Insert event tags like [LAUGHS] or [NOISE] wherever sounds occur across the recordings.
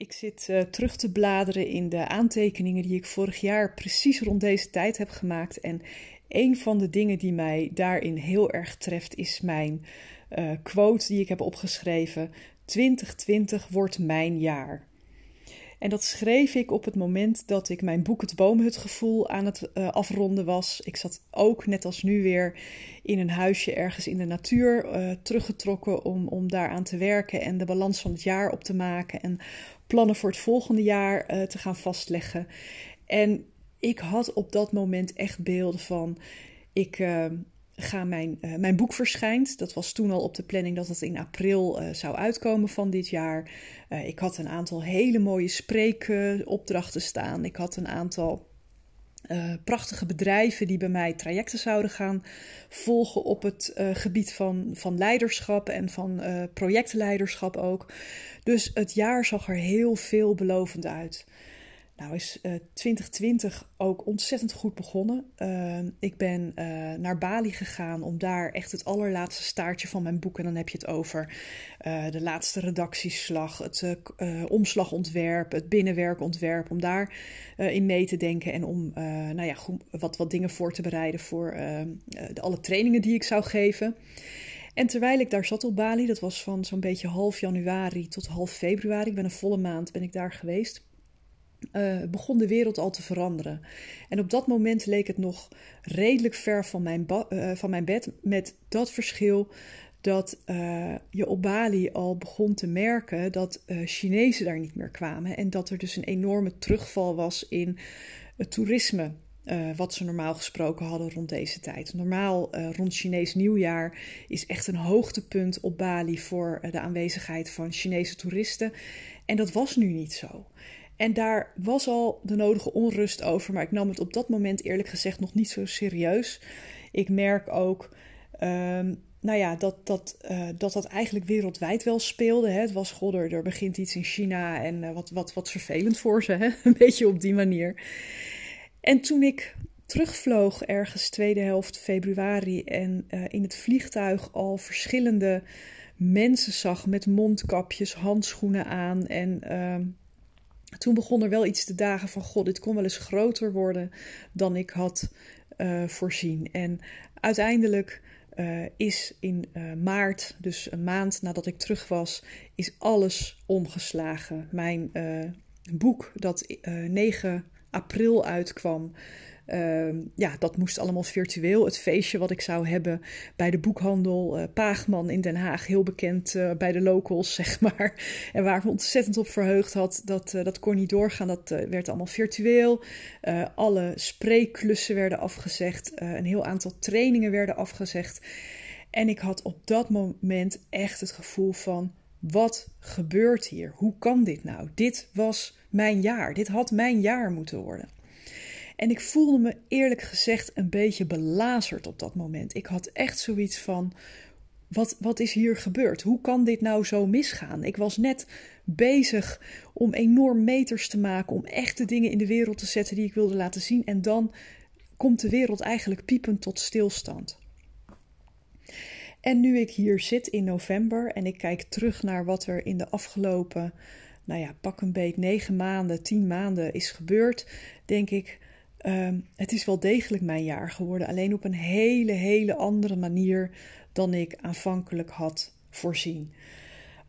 Ik zit uh, terug te bladeren in de aantekeningen die ik vorig jaar precies rond deze tijd heb gemaakt. En een van de dingen die mij daarin heel erg treft is mijn uh, quote die ik heb opgeschreven: 2020 wordt mijn jaar. En dat schreef ik op het moment dat ik mijn boek Het Boomhutgevoel aan het uh, afronden was. Ik zat ook, net als nu weer, in een huisje ergens in de natuur teruggetrokken om, om daaraan te werken en de balans van het jaar op te maken en plannen voor het volgende jaar uh, te gaan vastleggen. En ik had op dat moment echt beelden van. Ik, ga mijn, uh, mijn boek verschijnt. Dat was toen al op de planning dat het in april zou uitkomen van dit jaar. Ik had een aantal hele mooie spreekopdrachten staan. Ik had een aantal prachtige bedrijven die bij mij trajecten zouden gaan volgen op het gebied van, van leiderschap en van projectleiderschap ook. Dus het jaar zag er heel veelbelovend uit. Nou is uh, eh, 2020 ook ontzettend goed begonnen. Uh, ik ben uh, naar Bali gegaan om daar echt het allerlaatste staartje van mijn boek, en dan heb je het over de laatste redactieslag, het omslagontwerp, het binnenwerkontwerp, om daar in mee te denken en om nou ja, wat, wat dingen voor te bereiden voor de, alle trainingen die ik zou geven. En terwijl ik daar zat op Bali, dat was van zo'n beetje half januari tot half februari, ik ben een volle maand ben ik daar geweest uh, begon de wereld al te veranderen. En op dat moment leek het nog redelijk ver van mijn, uh, van mijn bed, met dat verschil dat uh, je op Bali al begon te merken dat Chinezen daar niet meer kwamen en dat er dus een enorme terugval was in het toerisme. wat ze normaal gesproken hadden rond deze tijd. Normaal rond Chinees nieuwjaar is echt een hoogtepunt op Bali voor de aanwezigheid van Chinese toeristen. En dat was nu niet zo. En daar was al de nodige onrust over, maar ik nam het op dat moment eerlijk gezegd nog niet zo serieus. Ik merk ook, um, nou ja, dat dat, uh, dat dat eigenlijk wereldwijd wel speelde. Hè. Het was, god, er, begint iets in China en uh, wat, wat, wat vervelend voor ze, hè? [LAUGHS] een beetje op die manier. En toen ik terugvloog ergens tweede helft februari en uh, in het vliegtuig al verschillende mensen zag met mondkapjes, handschoenen aan en ehm, toen begon er wel iets te dagen van: God, dit kon wel eens groter worden dan ik had uh, voorzien. En uiteindelijk uh, is in uh, maart, dus een maand nadat ik terug was, is alles omgeslagen. Mijn boek dat 9 april uitkwam, ja, dat moest allemaal virtueel. Het feestje wat ik zou hebben bij de boekhandel uh, Paagman in Den Haag, heel bekend uh, bij de locals, [LAUGHS] zeg maar. En waar ik me ontzettend op verheugd had, dat, eh, dat kon niet doorgaan. Dat werd allemaal virtueel. alle spreekklussen werden afgezegd. een heel aantal trainingen werden afgezegd. En ik had op dat moment echt het gevoel van: wat gebeurt hier? Hoe kan dit nou? Dit was mijn jaar. Dit had mijn jaar moeten worden. En ik voelde me eerlijk gezegd een beetje belazerd op dat moment. Ik had echt zoiets van: wat, wat is hier gebeurd? Hoe kan dit nou zo misgaan? Ik was net bezig om enorm meters te maken, om echte dingen in de wereld te zetten die ik wilde laten zien. En dan komt de wereld eigenlijk piepend tot stilstand. En nu ik hier zit in november en ik kijk terug naar wat er in de afgelopen, nou ja, pak een beet negen maanden, tien maanden is gebeurd, denk ik, Um, het is wel degelijk mijn jaar geworden, alleen op een hele, hele andere manier dan ik aanvankelijk had voorzien.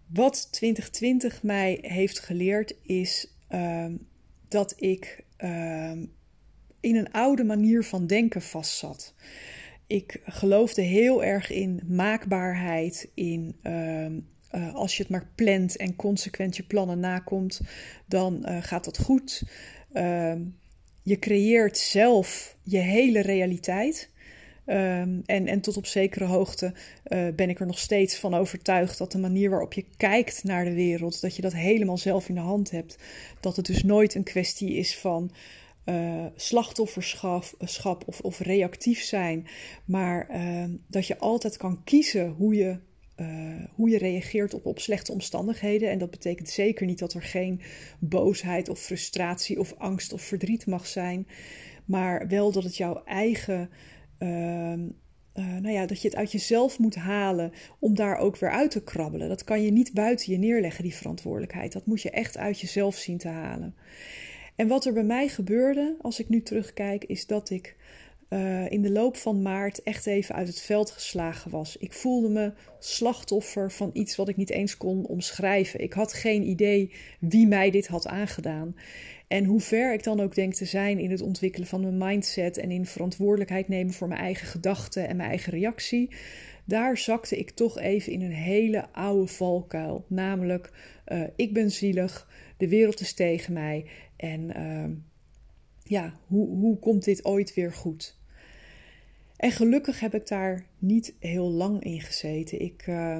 Wat 2020 mij heeft geleerd is um, dat ik um, in een oude manier van denken vastzat. Ik geloofde heel erg in maakbaarheid, in uh, als je het maar plant en consequent je plannen nakomt, dan uh, gaat dat goed. Je creëert zelf je hele realiteit. Um, en, en tot op zekere hoogte uh, ben ik er nog steeds van overtuigd dat de manier waarop je kijkt naar de wereld, dat je dat helemaal zelf in de hand hebt. Dat het dus nooit een kwestie is van uh, slachtofferschap of, of reactief zijn, maar uh, dat je altijd kan kiezen hoe je uh, hoe je reageert op, op slechte omstandigheden. En dat betekent zeker niet dat er geen boosheid of frustratie of angst of verdriet mag zijn. Maar wel dat het jouw eigen uh, uh, nou ja, dat je het uit jezelf moet halen om daar ook weer uit te krabbelen. Dat kan je niet buiten je neerleggen, die verantwoordelijkheid. Dat moet je echt uit jezelf zien te halen. En wat er bij mij gebeurde, als ik nu terugkijk, is dat ik uh, in de loop van maart echt even uit het veld geslagen was. Ik voelde me slachtoffer van iets wat ik niet eens kon omschrijven. Ik had geen idee wie mij dit had aangedaan. En hoe ver ik dan ook denk te zijn in het ontwikkelen van mijn mindset en in verantwoordelijkheid nemen voor mijn eigen gedachten en mijn eigen reactie, daar zakte ik toch even in een hele oude valkuil. Namelijk, uh, ik ben zielig, de wereld is tegen mij en uh, ja, hoe, hoe komt dit ooit weer goed? En gelukkig heb ik daar niet heel lang in gezeten. Ik uh,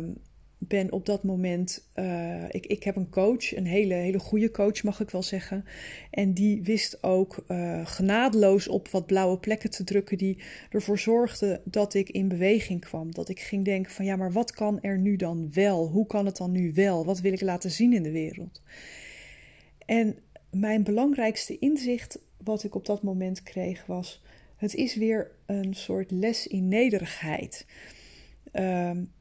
ben op dat moment. Uh, ik, ik heb een coach, een hele, hele goede coach, mag ik wel zeggen. En die wist ook uh, genadeloos op wat blauwe plekken te drukken, die ervoor zorgde dat ik in beweging kwam. Dat ik ging denken: van ja, maar wat kan er nu dan wel? Hoe kan het dan nu wel? Wat wil ik laten zien in de wereld? En mijn belangrijkste inzicht, wat ik op dat moment kreeg, was het is weer een soort les in nederigheid. Um,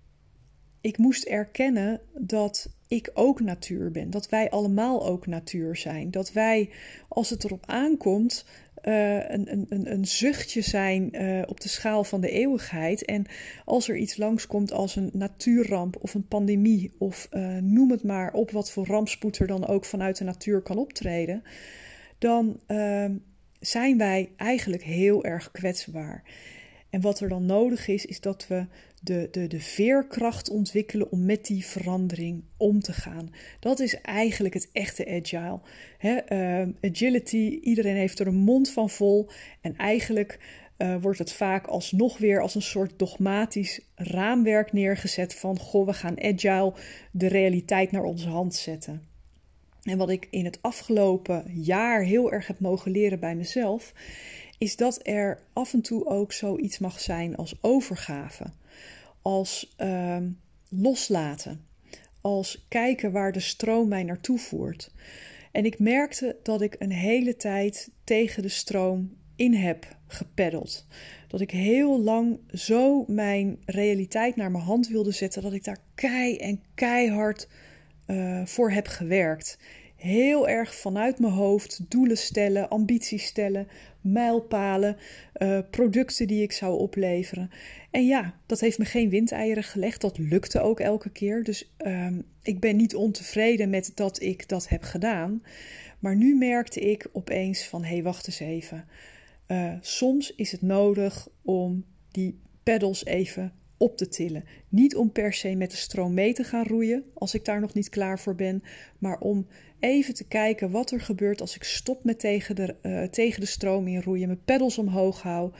ik moest erkennen dat ik ook natuur ben. Dat wij allemaal ook natuur zijn. Dat wij, als het erop aankomt, uh, een, een, een zuchtje zijn uh, op de schaal van de eeuwigheid. En als er iets langskomt als een natuurramp of een pandemie, of uh, noem het maar op wat voor rampspoed er dan ook vanuit de natuur kan optreden, dan ehm, zijn wij eigenlijk heel erg kwetsbaar. En wat er dan nodig is, is dat we de, de, de veerkracht ontwikkelen om met die verandering om te gaan. Dat is eigenlijk het echte agile. uh, agility, iedereen heeft er een mond van vol. En eigenlijk uh, wordt het vaak alsnog weer als een soort dogmatisch raamwerk neergezet van goh, we gaan agile de realiteit naar onze hand zetten. En wat ik in het afgelopen jaar heel erg heb mogen leren bij mezelf, is dat er af en toe ook zoiets mag zijn als overgave, als uh, loslaten, als kijken waar de stroom mij naartoe voert. En ik merkte dat ik een hele tijd tegen de stroom in heb gepeddeld. Dat ik heel lang zo mijn realiteit naar mijn hand wilde zetten, dat ik daar kei en keihard uh, voor heb gewerkt. Heel erg vanuit mijn hoofd doelen stellen, ambities stellen, mijlpalen, uh, producten die ik zou opleveren. En ja, dat heeft me geen windeieren gelegd. Dat lukte ook elke keer. Dus um, ik ben niet ontevreden met dat ik dat heb gedaan. Maar nu merkte ik opeens van: hé, hey, wacht eens even. Uh, soms is het nodig om die pedals even op te tillen. Niet om per se met de stroom mee te gaan roeien, als ik daar nog niet klaar voor ben, maar om even te kijken wat er gebeurt als ik stop met tegen de, uh, tegen de stroom in roeien, mijn peddels omhoog hou.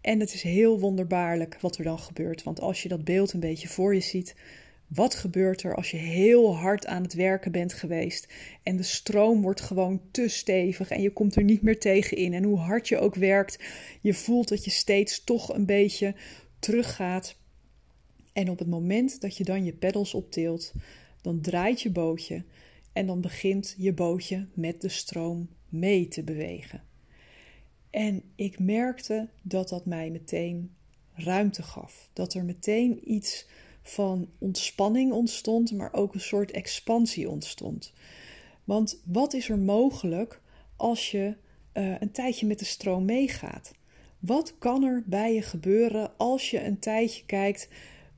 En het is heel wonderbaarlijk wat er dan gebeurt. Want als je dat beeld een beetje voor je ziet, wat gebeurt er als je heel hard aan het werken bent geweest en de stroom wordt gewoon te stevig en je komt er niet meer tegen in en hoe hard je ook werkt, je voelt dat je steeds toch een beetje teruggaat en op het moment dat je dan je peddels optilt, dan draait je bootje en dan begint je bootje met de stroom mee te bewegen. En ik merkte dat dat mij meteen ruimte gaf. Dat er meteen iets van ontspanning ontstond, maar ook een soort expansie ontstond. Want wat is er mogelijk als je uh, een tijdje met de stroom meegaat? Wat kan er bij je gebeuren als je een tijdje kijkt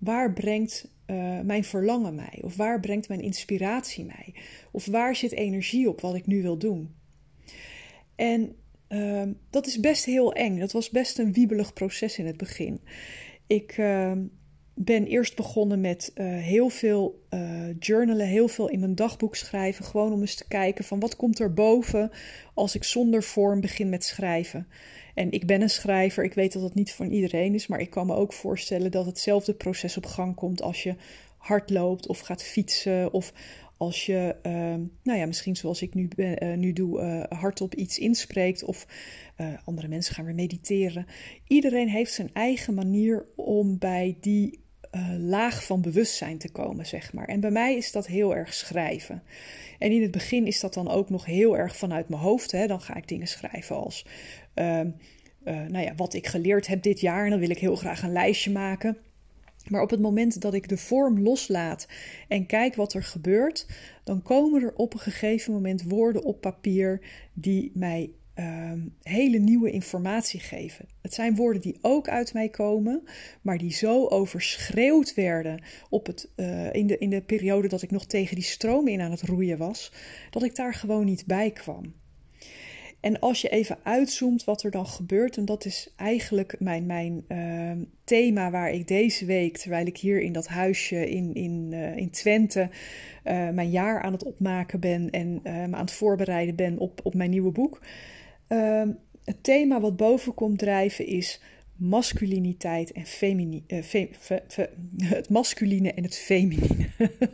waar brengt uh, mijn verlangen mij? Of waar brengt mijn inspiratie mij? Of waar zit energie op wat ik nu wil doen? En uh, dat is best heel eng. Dat was best een wiebelig proces in het begin. Ik uh, ben eerst begonnen met uh, heel veel journalen, heel veel in mijn dagboek schrijven. Gewoon om eens te kijken van wat komt er boven als ik zonder vorm begin met schrijven. En ik ben een schrijver, ik weet dat dat niet voor iedereen is, maar ik kan me ook voorstellen dat hetzelfde proces op gang komt als je hard loopt of gaat fietsen of als je, uh, nou ja, misschien zoals ik nu, uh, nu doe, uh, hardop iets inspreekt of andere mensen gaan weer mediteren. Iedereen heeft zijn eigen manier om bij die laag van bewustzijn te komen, zeg maar. En bij mij is dat heel erg schrijven. En in het begin is dat dan ook nog heel erg vanuit mijn hoofd. Hè? Dan ga ik dingen schrijven als nou ja, wat ik geleerd heb dit jaar. En dan wil ik heel graag een lijstje maken. Maar op het moment dat ik de vorm loslaat en kijk wat er gebeurt, dan komen er op een gegeven moment woorden op papier die mij uh, hele nieuwe informatie geven. Het zijn woorden die ook uit mij komen, maar die zo overschreeuwd werden op het, uh, in, de, in de periode dat ik nog tegen die stroom in aan het roeien was, dat ik daar gewoon niet bij kwam. En als je even uitzoomt wat er dan gebeurt, en dat is eigenlijk mijn, mijn uh, thema waar ik deze week, terwijl ik hier in dat huisje in, in, uh, in Twente uh, mijn jaar aan het opmaken ben en me aan het voorbereiden ben op, op mijn nieuwe boek. Ehm, het thema wat boven komt drijven is masculiniteit en femini fe, fe, fe, [LAUGHS] het masculine en het feminine. [LAUGHS]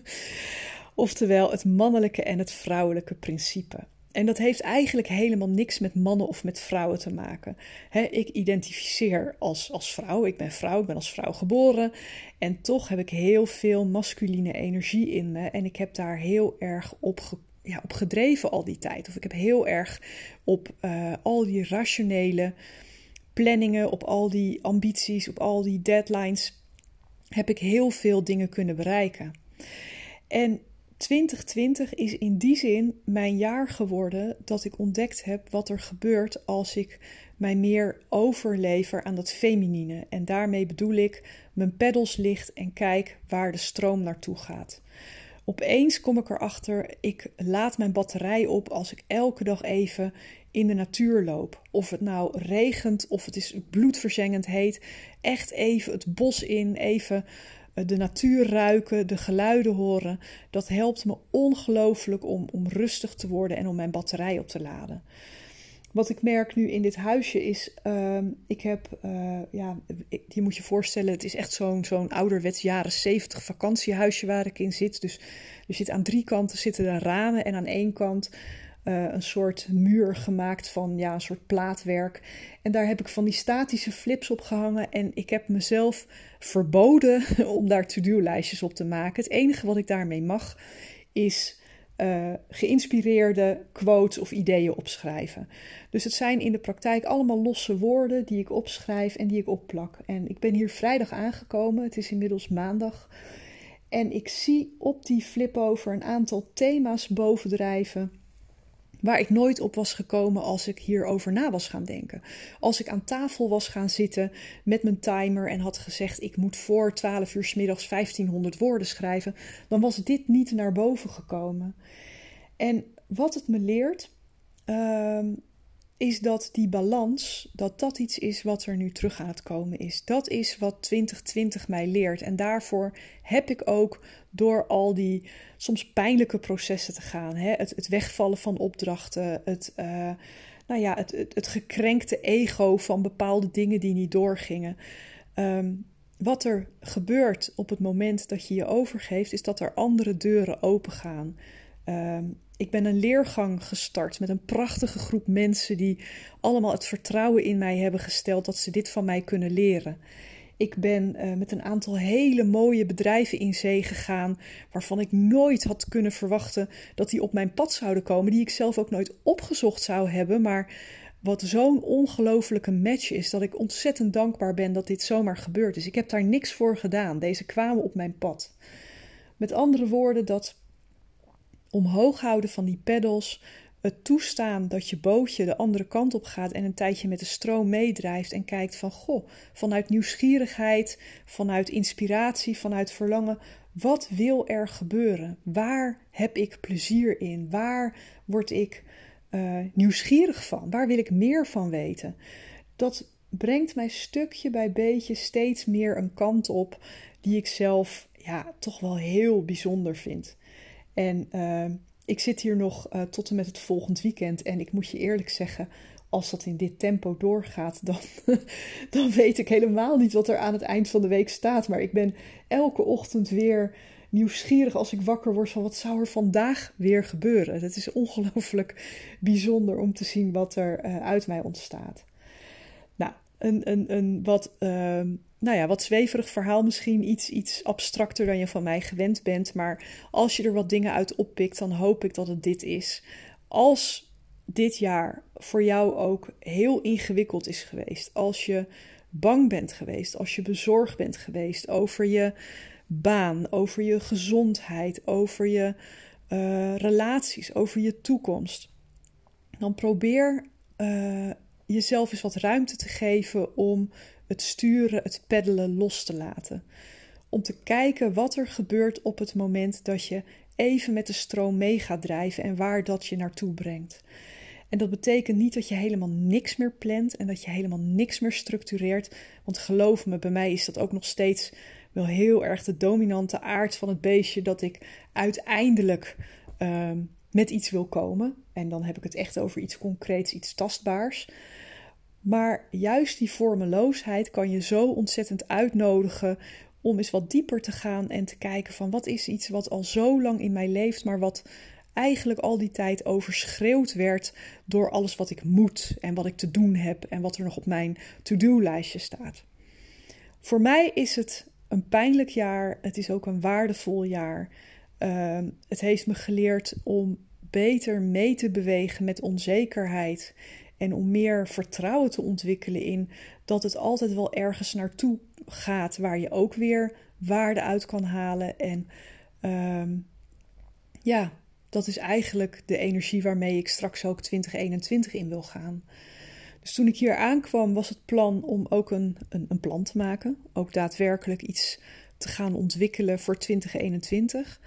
Oftewel het mannelijke en het vrouwelijke principe. En dat heeft eigenlijk helemaal niks met mannen of met vrouwen te maken. ik identificeer als, als vrouw, ik ben vrouw, ik ben als vrouw geboren. En toch heb ik heel veel masculine energie in me. En ik heb daar heel erg op, ja, op gedreven al die tijd. Of ik heb heel erg op uh, al die rationele planningen, op al die ambities, op al die deadlines, heb ik heel veel dingen kunnen bereiken. En 2020 is in die zin mijn jaar geworden dat ik ontdekt heb wat er gebeurt als ik mij meer overlever aan dat feminine. En daarmee bedoel ik mijn peddels licht en kijk waar de stroom naartoe gaat. Opeens kom ik erachter, ik laat mijn batterij op als ik elke dag even in de natuur loop. Of het nou regent of het is bloedverzengend heet. Echt even het bos in, even eh, de natuur ruiken, de geluiden horen. Dat helpt me ongelooflijk om, om rustig te worden en om mijn batterij op te laden. Wat ik merk nu in dit huisje is, uh, ik heb, uh, ja, je moet je voorstellen, het is echt zo'n zo'n ouderwets jaren 70 vakantiehuisje waar ik in zit. Dus er zit aan drie kanten zitten er ramen en aan één kant uh, een soort muur gemaakt van ja, een soort plaatwerk. En daar heb ik van die statische flips op gehangen. En ik heb mezelf verboden [LAUGHS] om daar to-do-lijstjes op te maken. Het enige wat ik daarmee mag is uh, geïnspireerde quotes of ideeën opschrijven. Dus het zijn in de praktijk allemaal losse woorden die ik opschrijf en die ik opplak. En ik ben hier vrijdag aangekomen. Het is inmiddels maandag. En ik zie op die flip over een aantal thema's bovendrijven Waar ik nooit op was gekomen als ik hierover na was gaan denken. Als ik aan tafel was gaan zitten met mijn timer en had gezegd: ik moet voor 12 uur s middags 1500 woorden schrijven, dan was dit niet naar boven gekomen. En wat het me leert, uh, is dat die balans, dat dat iets is wat er nu terug aan het komen is. Dat is wat 2020 mij leert. En daarvoor heb ik ook door al die soms pijnlijke processen te gaan. Hè? Het, het wegvallen van opdrachten, het, uh, nou ja, het, het, gekrenkte ego van bepaalde dingen die niet doorgingen. Um, wat er gebeurt op het moment dat je je overgeeft, is dat er andere deuren open Um, ik ben een leergang gestart met een prachtige groep mensen die allemaal het vertrouwen in mij hebben gesteld dat ze dit van mij kunnen leren. Ik ben uh, met een aantal hele mooie bedrijven in zee gegaan, waarvan ik nooit had kunnen verwachten dat die op mijn pad zouden komen, die ik zelf ook nooit opgezocht zou hebben, maar wat zo'n ongelofelijke match is, dat ik ontzettend dankbaar ben dat dit zomaar gebeurd is. Ik heb daar niks voor gedaan. Deze kwamen op mijn pad. Met andere woorden, dat omhoog houden van die peddels, het toestaan dat je bootje de andere kant op gaat en een tijdje met de stroom meedrijft en kijkt van goh, vanuit nieuwsgierigheid, vanuit inspiratie, vanuit verlangen, wat wil er gebeuren? Waar heb ik plezier in? Waar word ik uh, nieuwsgierig van? Waar wil ik meer van weten? Dat brengt mij stukje bij beetje steeds meer een kant op die ik zelf ja, toch wel heel bijzonder vind. En uh, ik zit hier nog uh, tot en met het volgend weekend. En ik moet je eerlijk zeggen, als dat in dit tempo doorgaat, [LAUGHS] dan, dan weet ik helemaal niet wat er aan het eind van de week staat. Maar ik ben elke ochtend weer nieuwsgierig als ik wakker word van wat zou er vandaag weer gebeuren. Het is ongelooflijk [LAUGHS] bijzonder om te zien wat er uh, uit mij ontstaat. Een, wat uh, nou ja, wat zweverig verhaal misschien, iets, iets abstracter dan je van mij gewend bent. Maar als je er wat dingen uit oppikt, dan hoop ik dat het dit is. Als dit jaar voor jou ook heel ingewikkeld is geweest. Als je bang bent geweest, als je bezorgd bent geweest over je baan, over je gezondheid, over je uh, relaties, over je toekomst. Dan probeer uh, jezelf eens wat ruimte te geven om het sturen, het peddelen los te laten. Om te kijken wat er gebeurt op het moment dat je even met de stroom mee gaat drijven en waar dat je naartoe brengt. En dat betekent niet dat je helemaal niks meer plant en dat je helemaal niks meer structureert. Want geloof me, bij mij is dat ook nog steeds wel heel erg de dominante aard van het beestje dat ik uiteindelijk ehm, met iets wil komen. En dan heb ik het echt over iets concreets, iets tastbaars. Maar juist die vormeloosheid kan je zo ontzettend uitnodigen om eens wat dieper te gaan en te kijken van wat is iets wat al zo lang in mij leeft, maar wat eigenlijk al die tijd overschreeuwd werd door alles wat ik moet en wat ik te doen heb en wat er nog op mijn to-do-lijstje staat. Voor mij is het een pijnlijk jaar, het is ook een waardevol jaar. Ehm, het heeft me geleerd om beter mee te bewegen met onzekerheid en om meer vertrouwen te ontwikkelen in dat het altijd wel ergens naartoe gaat waar je ook weer waarde uit kan halen. En ehm, ja, dat is eigenlijk de energie waarmee ik straks ook 2021 in wil gaan. Dus toen ik hier aankwam, was het plan om ook een, een, een plan te maken. Ook daadwerkelijk iets te gaan ontwikkelen voor 2021.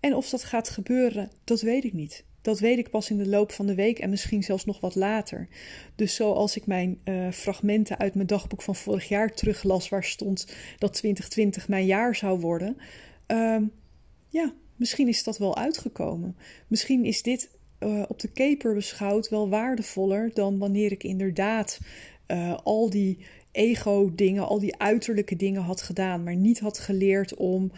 En of dat gaat gebeuren, dat weet ik niet. Dat weet ik pas in de loop van de week en misschien zelfs nog wat later. Dus zoals ik mijn uh, fragmenten uit mijn dagboek van vorig jaar teruglas, waar stond dat 2020 mijn jaar zou worden. Uh, ja, misschien is dat wel uitgekomen. Misschien is dit uh, op de keper beschouwd wel waardevoller dan wanneer ik inderdaad uh, al die ego-dingen, al die uiterlijke dingen had gedaan, maar niet had geleerd om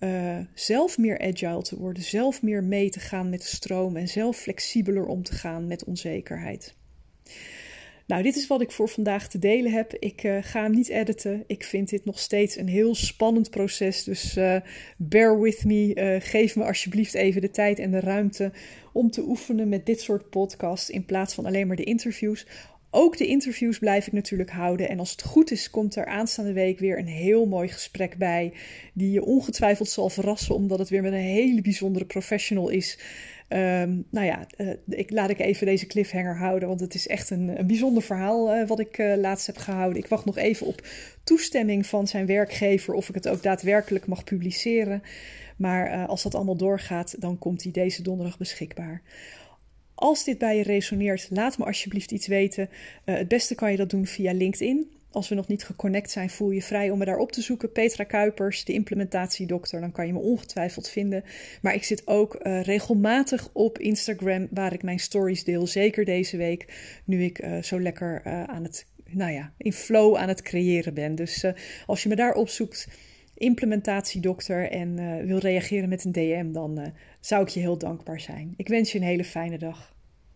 uh, zelf meer agile te worden, zelf meer mee te gaan met de stroom en zelf flexibeler om te gaan met onzekerheid. Nou, dit is wat ik voor vandaag te delen heb. Ik uh, ga hem niet editen. Ik vind dit nog steeds een heel spannend proces. Dus uh, bear with me. Geef me alsjeblieft even de tijd en de ruimte om te oefenen met dit soort podcasts in plaats van alleen maar de interviews. Ook de interviews blijf ik natuurlijk houden. En als het goed is, komt er aanstaande week weer een heel mooi gesprek bij. Die je ongetwijfeld zal verrassen, omdat het weer met een hele bijzondere professional is. Um, nou ja, uh, ik, laat ik even deze cliffhanger houden, want het is echt een, een bijzonder verhaal uh, wat ik uh, laatst heb gehouden. Ik wacht nog even op toestemming van zijn werkgever of ik het ook daadwerkelijk mag publiceren. Maar als dat allemaal doorgaat, dan komt hij deze donderdag beschikbaar. Als dit bij je resoneert, laat me alsjeblieft iets weten. het beste kan je dat doen via LinkedIn. Als we nog niet geconnect zijn, voel je vrij om me daar op te zoeken. Petra Kuipers, de implementatiedokter, dan kan je me ongetwijfeld vinden. Maar ik zit ook uh, regelmatig op Instagram, waar ik mijn stories deel. Zeker deze week, nu ik uh, zo lekker aan het, nou ja, in flow aan het creëren ben. Dus als je me daar opzoekt, implementatiedokter, en wil reageren met een DM, dan zou ik je heel dankbaar zijn. Ik wens je een hele fijne dag.